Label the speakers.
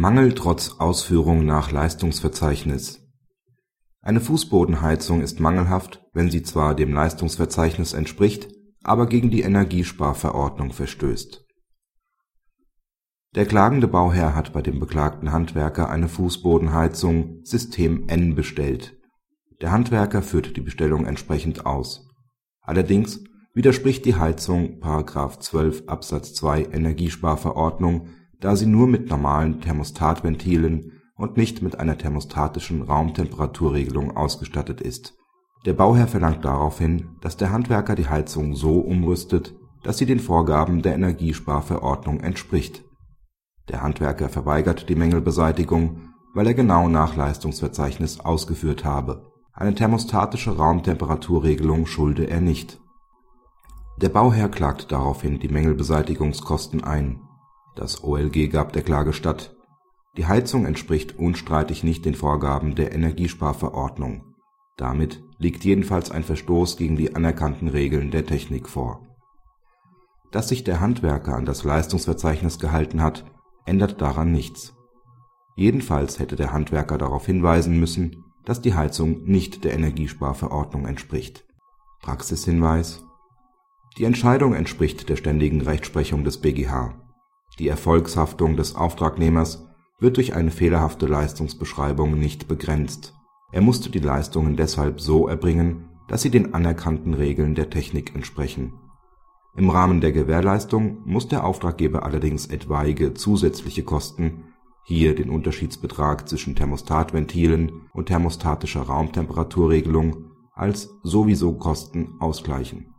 Speaker 1: Mangel trotz Ausführung nach Leistungsverzeichnis Eine Fußbodenheizung ist mangelhaft, wenn sie zwar dem Leistungsverzeichnis entspricht, aber gegen die Energiesparverordnung verstößt. Der klagende Bauherr hat bei dem beklagten Handwerker eine Fußbodenheizung System N bestellt. Der Handwerker führt die Bestellung entsprechend aus. Allerdings widerspricht die Heizung § 12 Absatz 2 Energiesparverordnung da sie nur mit normalen Thermostatventilen und nicht mit einer thermostatischen Raumtemperaturregelung ausgestattet ist. Der Bauherr verlangt daraufhin, dass der Handwerker die Heizung so umrüstet, dass sie den Vorgaben der Energiesparverordnung entspricht. Der Handwerker verweigert die Mängelbeseitigung, weil er genau nach Leistungsverzeichnis ausgeführt habe. Eine thermostatische Raumtemperaturregelung schulde er nicht. Der Bauherr klagt daraufhin die Mängelbeseitigungskosten ein das OLG gab der Klage statt. Die Heizung entspricht unstreitig nicht den Vorgaben der Energiesparverordnung. Damit liegt jedenfalls ein Verstoß gegen die anerkannten Regeln der Technik vor. Dass sich der Handwerker an das Leistungsverzeichnis gehalten hat, ändert daran nichts. Jedenfalls hätte der Handwerker darauf hinweisen müssen, dass die Heizung nicht der Energiesparverordnung entspricht. Praxishinweis Die Entscheidung entspricht der ständigen Rechtsprechung des BGH die Erfolgshaftung des Auftragnehmers wird durch eine fehlerhafte Leistungsbeschreibung nicht begrenzt. Er musste die Leistungen deshalb so erbringen, dass sie den anerkannten Regeln der Technik entsprechen. Im Rahmen der Gewährleistung muss der Auftraggeber allerdings etwaige zusätzliche Kosten (hier den Unterschiedsbetrag zwischen Thermostatventilen und thermostatischer Raumtemperaturregelung) als Sowieso-Kosten ausgleichen